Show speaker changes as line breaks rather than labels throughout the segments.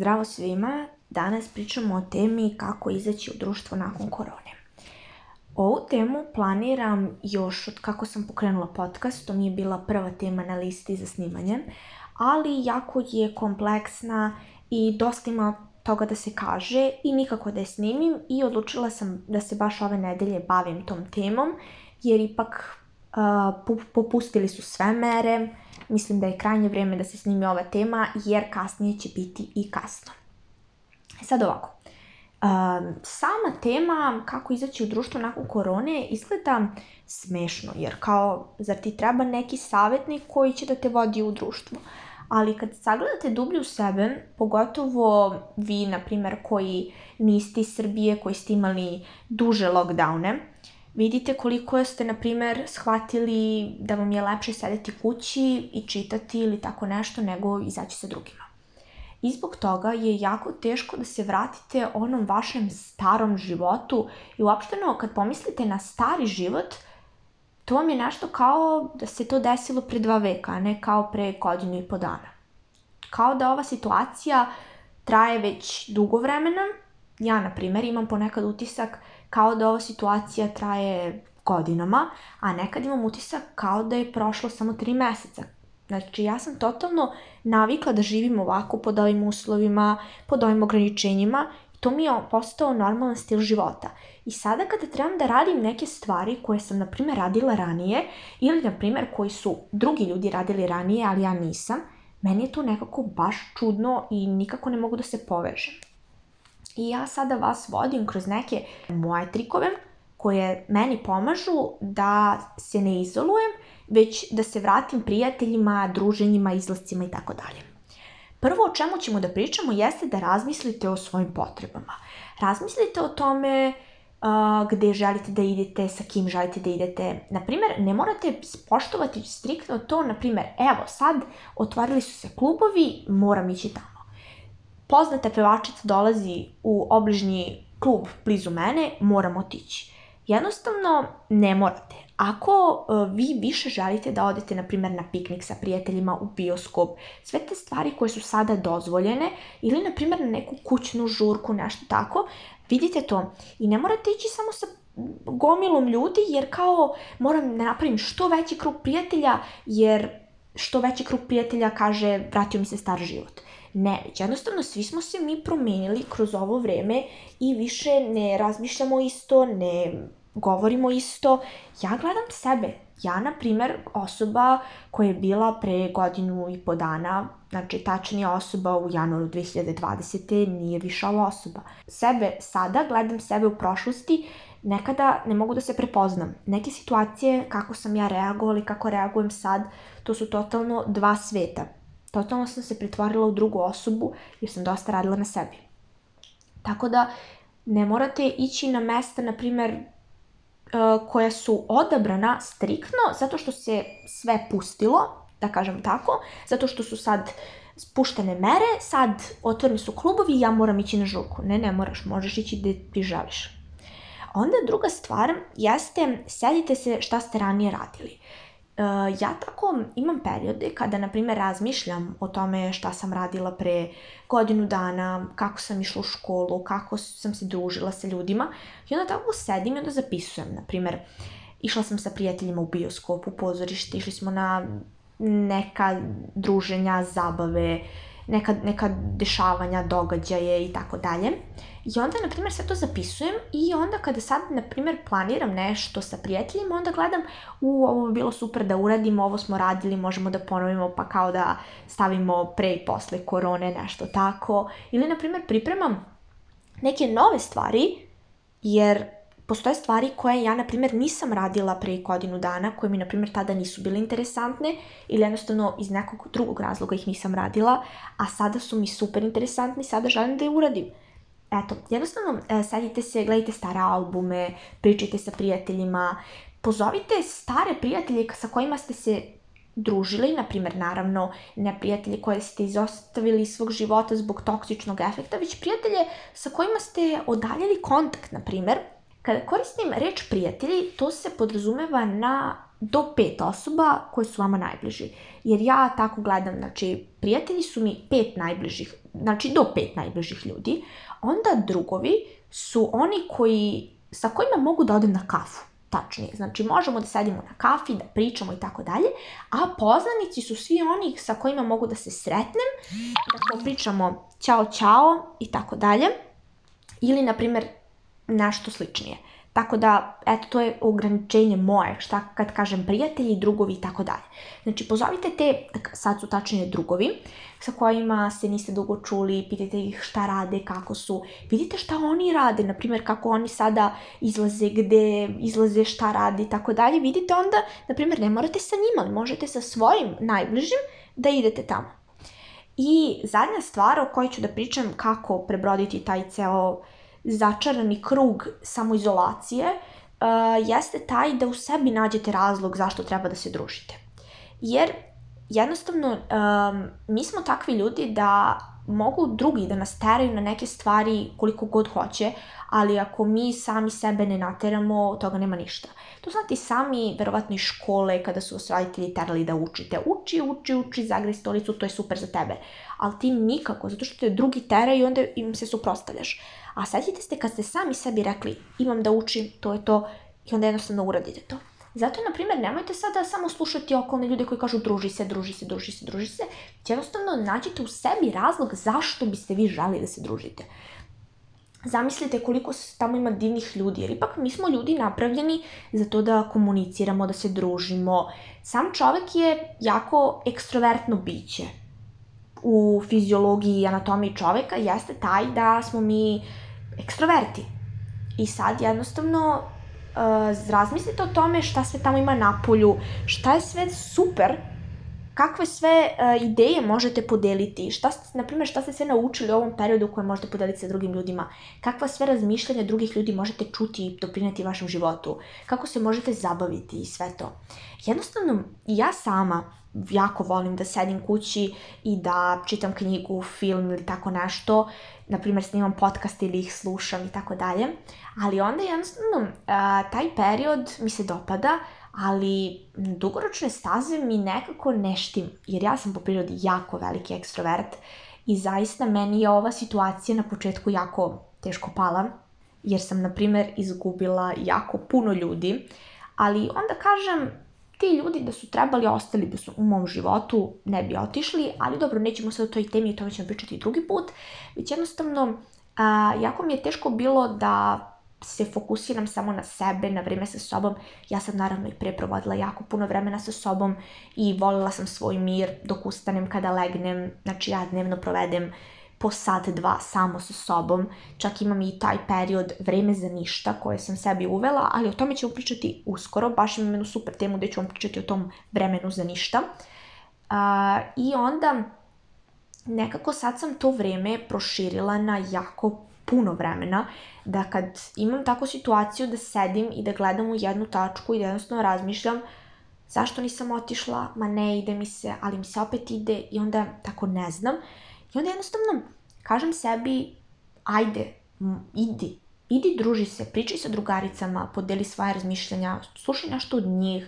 Zdravo svima, danas pričamo o temi kako izaći u društvo nakon korone. Ovu temu planiram još od kako sam pokrenula podcast, to mi je bila prva tema na listi za snimanje, ali jako je kompleksna i dosta ima toga da se kaže i nikako da je snimim i odlučila sam da se baš ove nedelje bavim tom temom jer ipak popustili su sve mere, Mislim da je krajnje vrijeme da se snimi ova tema jer kasnije će biti i kasno. Sad ovako. sama tema kako izaći u društvo nakon korone izgleda smešno, jer kao, zar ti treba neki savjetnik koji će da te vodi u društvo? Ali kad sagledate dublje u sebe, pogotovo vi, na primjer, koji niste iz Srbije, koji ste imali duže lockdowne, vidite koliko ste, na primjer, shvatili da vam je lepše sedeti kući i čitati ili tako nešto nego izaći sa drugima. I zbog toga je jako teško da se vratite onom vašem starom životu i uopšteno kad pomislite na stari život, to vam je nešto kao da se to desilo pre dva veka, a ne kao pre godinu i po dana. Kao da ova situacija traje već dugo vremena. Ja, na primjer, imam ponekad utisak kao da ova situacija traje godinama, a nekad imam utisak kao da je prošlo samo tri meseca. Znači, ja sam totalno navikla da živim ovako pod ovim uslovima, pod ovim ograničenjima to mi je postao normalan stil života. I sada kada trebam da radim neke stvari koje sam, na primjer, radila ranije ili, na primjer, koji su drugi ljudi radili ranije, ali ja nisam, meni je to nekako baš čudno i nikako ne mogu da se povežem. I ja sada vas vodim kroz neke moje trikove koje meni pomažu da se ne izolujem, već da se vratim prijateljima, druženjima, izlascima i tako dalje. Prvo o čemu ćemo da pričamo jeste da razmislite o svojim potrebama. Razmislite o tome gdje gde želite da idete, sa kim želite da idete. primjer, ne morate poštovati striktno to, naprimjer, evo sad otvorili su se klubovi, moram ići tamo poznata pevačica dolazi u obližnji klub blizu mene, moram otići. Jednostavno, ne morate. Ako e, vi više želite da odete, na primjer, na piknik sa prijateljima u bioskop, sve te stvari koje su sada dozvoljene, ili, na primjer, na neku kućnu žurku, nešto tako, vidite to. I ne morate ići samo sa gomilom ljudi, jer kao moram da napravim što veći krug prijatelja, jer što veći krug prijatelja kaže vratio mi se star život ne Jednostavno, svi smo se mi promijenili kroz ovo vrijeme i više ne razmišljamo isto, ne govorimo isto. Ja gledam sebe. Ja, na primjer, osoba koja je bila pre godinu i po dana, znači tačnija osoba u januaru 2020. nije više ova osoba. Sebe sada, gledam sebe u prošlosti, nekada ne mogu da se prepoznam. Neke situacije, kako sam ja reagovala i kako reagujem sad, to su totalno dva sveta totalno sam se pretvorila u drugu osobu jer sam dosta radila na sebi. Tako da ne morate ići na mesta, na primjer, e, koja su odabrana striktno zato što se sve pustilo, da kažem tako, zato što su sad spuštene mere, sad otvoreni su klubovi i ja moram ići na žurku. Ne, ne moraš, možeš ići gdje ti želiš. Onda druga stvar jeste, sedite se šta ste ranije radili. E, ja tako imam periode kada, na primjer, razmišljam o tome šta sam radila pre godinu dana, kako sam išla u školu, kako sam se družila sa ljudima i onda tako sedim i onda zapisujem, na primjer, išla sam sa prijateljima u bioskop, u pozorište, išli smo na neka druženja, zabave, neka, neka dešavanja, događaje i tako dalje. I onda, na primjer, sve to zapisujem i onda kada sad, na primjer, planiram nešto sa prijateljima, onda gledam, u, ovo bi bilo super da uradimo, ovo smo radili, možemo da ponovimo, pa kao da stavimo pre i posle korone, nešto tako. Ili, na primjer, pripremam neke nove stvari, jer postoje stvari koje ja, na primjer, nisam radila pre godinu dana, koje mi, na primjer, tada nisu bile interesantne ili jednostavno iz nekog drugog razloga ih nisam radila, a sada su mi super interesantni, sada želim da je uradim. Eto, jednostavno, e, sedite se, gledajte stare albume, pričajte sa prijateljima, pozovite stare prijatelje sa kojima ste se družili, na primjer, naravno, ne prijatelje koje ste izostavili iz svog života zbog toksičnog efekta, već prijatelje sa kojima ste odaljali kontakt, na primjer, kada koristim reč prijatelji, to se podrazumeva na do pet osoba koje su vama najbliži. Jer ja tako gledam, znači prijatelji su mi pet najbližih, znači do pet najbližih ljudi. Onda drugovi su oni koji, sa kojima mogu da odem na kafu tačnije. Znači, možemo da sedimo na kafi, da pričamo i tako dalje, a poznanici su svi oni sa kojima mogu da se sretnem, da pričamo ćao, ćao i tako dalje. Ili, na primjer, nešto sličnije. Tako da, eto, to je ograničenje moje, šta kad kažem prijatelji, drugovi i tako dalje. Znači, pozovite te, sad su tačnije drugovi, sa kojima se niste dugo čuli, pitajte ih šta rade, kako su, vidite šta oni rade, na primjer kako oni sada izlaze, gde izlaze, šta rade i tako dalje, vidite onda, na primjer, ne morate sa njima, možete sa svojim najbližim da idete tamo. I zadnja stvar o kojoj ću da pričam kako prebroditi taj ceo začarani krug samoizolacije e, jeste taj da u sebi nađete razlog zašto treba da se družite. Jer jednostavno e, mi smo takvi ljudi da mogu drugi da nas teraju na neke stvari koliko god hoće, ali ako mi sami sebe ne nateramo, toga nema ništa. To znate sami, verovatno i škole, kada su vas roditelji terali da učite. Uči, uči, uči, zagrej stolicu, to je super za tebe. Ali ti nikako, zato što te drugi teraju i onda im se suprostavljaš. A setite se kad ste sami sebi rekli, imam da učim, to je to, i onda jednostavno uradite to. Zato, na primjer, nemojte sada samo slušati okolne ljude koji kažu druži se, druži se, druži se, druži se. Jednostavno, nađite u sebi razlog zašto biste vi žali da se družite. Zamislite koliko tamo ima divnih ljudi, jer ipak mi smo ljudi napravljeni za to da komuniciramo, da se družimo. Sam čovek je jako ekstrovertno biće. U fiziologiji i anatomiji čoveka jeste taj da smo mi ekstroverti. I sad jednostavno Eh, razmislite o tome šta se tamo ima na polju, šta je sve super kakve sve e, ideje možete podeliti, šta ste, na primjer, šta ste sve naučili u ovom periodu koje možete podeliti sa drugim ljudima, kakva sve razmišljanja drugih ljudi možete čuti i doprinati vašem životu, kako se možete zabaviti i sve to. Jednostavno, ja sama jako volim da sedim kući i da čitam knjigu, film ili tako nešto, na primjer snimam podcast ili ih slušam i tako dalje, ali onda jednostavno taj period mi se dopada ali dugoročne staze mi nekako neštim jer ja sam po prirodi jako veliki ekstrovert i zaista meni je ova situacija na početku jako teško pala, jer sam, na primjer, izgubila jako puno ljudi, ali onda kažem, ti ljudi da su trebali, ostali bi su u mom životu, ne bi otišli, ali dobro, nećemo sad o toj temi, o tome ćemo pričati drugi put, već jednostavno, jako mi je teško bilo da se fokusiram samo na sebe, na vrijeme sa sobom. Ja sam naravno i prije provodila jako puno vremena sa sobom i volila sam svoj mir dok ustanem, kada legnem. Znači ja dnevno provedem po sat, dva samo sa sobom. Čak imam i taj period vreme za ništa koje sam sebi uvela, ali o tome ću pričati uskoro. Baš imam jednu super temu gdje ću vam pričati o tom vremenu za ništa. I onda nekako sad sam to vreme proširila na jako puno vremena, da kad imam takvu situaciju da sedim i da gledam u jednu tačku i da jednostavno razmišljam zašto nisam otišla, ma ne ide mi se, ali mi se opet ide i onda tako ne znam. I onda jednostavno kažem sebi, ajde, idi, idi druži se, pričaj sa drugaricama, podeli svoje razmišljanja, slušaj nešto od njih,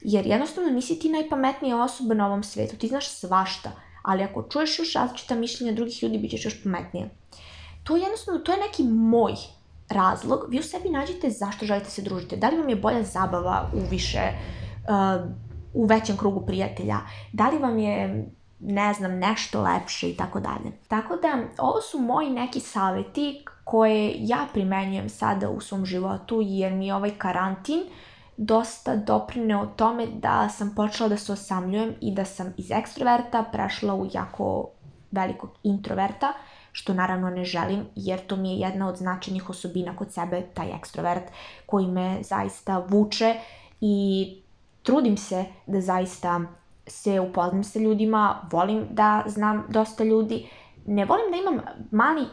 jer jednostavno nisi ti najpametnija osoba na ovom svijetu ti znaš svašta, ali ako čuješ još različita mišljenja drugih ljudi, bit ćeš još pametnija to je jednostavno, to je neki moj razlog. Vi u sebi nađite zašto želite se družiti. Da li vam je bolja zabava u više, uh, u većem krugu prijatelja? Da li vam je ne znam, nešto lepše i tako dalje. Tako da, ovo su moji neki savjeti koje ja primenjujem sada u svom životu jer mi je ovaj karantin dosta doprineo tome da sam počela da se osamljujem i da sam iz ekstroverta prešla u jako velikog introverta što naravno ne želim jer to mi je jedna od značajnih osobina kod sebe, taj ekstrovert koji me zaista vuče i trudim se da zaista se upoznam sa ljudima, volim da znam dosta ljudi, ne volim da imam mali,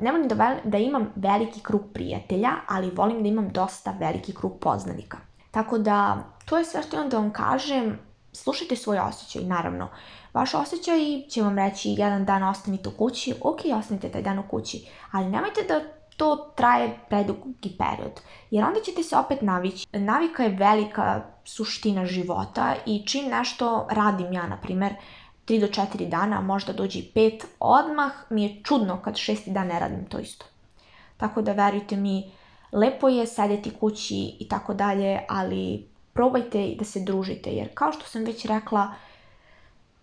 ne volim da, imam veliki krug prijatelja, ali volim da imam dosta veliki krug poznanika. Tako da, to je sve što imam da vam kažem Slušajte svoj osjećaj, naravno. Vaš osjećaj će vam reći jedan dan ostanite u kući, ok, ostanite taj dan u kući, ali nemojte da to traje predugi period, jer onda ćete se opet navići. Navika je velika suština života i čim nešto radim ja, na primjer, 3 do 4 dana, možda dođe i 5, odmah mi je čudno kad šesti dan ne radim to isto. Tako da verujte mi, lepo je sedeti kući i tako dalje, ali probajte da se družite, jer kao što sam već rekla,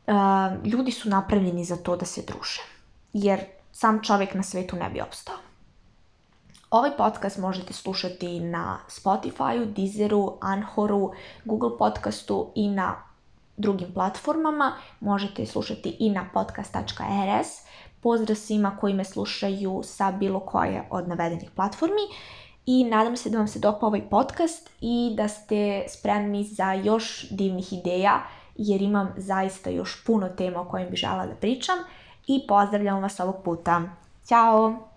eh, ljudi su napravljeni za to da se druže, jer sam čovjek na svetu ne bi opstao. Ovaj podcast možete slušati na Spotify, Deezeru, Anhoru, Google podcastu i na drugim platformama. Možete slušati i na podcast.rs. Pozdrav svima koji me slušaju sa bilo koje od navedenih platformi i nadam se da vam se dopao ovaj podcast i da ste spremni za još divnih ideja jer imam zaista još puno tema o kojim bi žela da pričam i pozdravljam vas ovog puta. Ćao!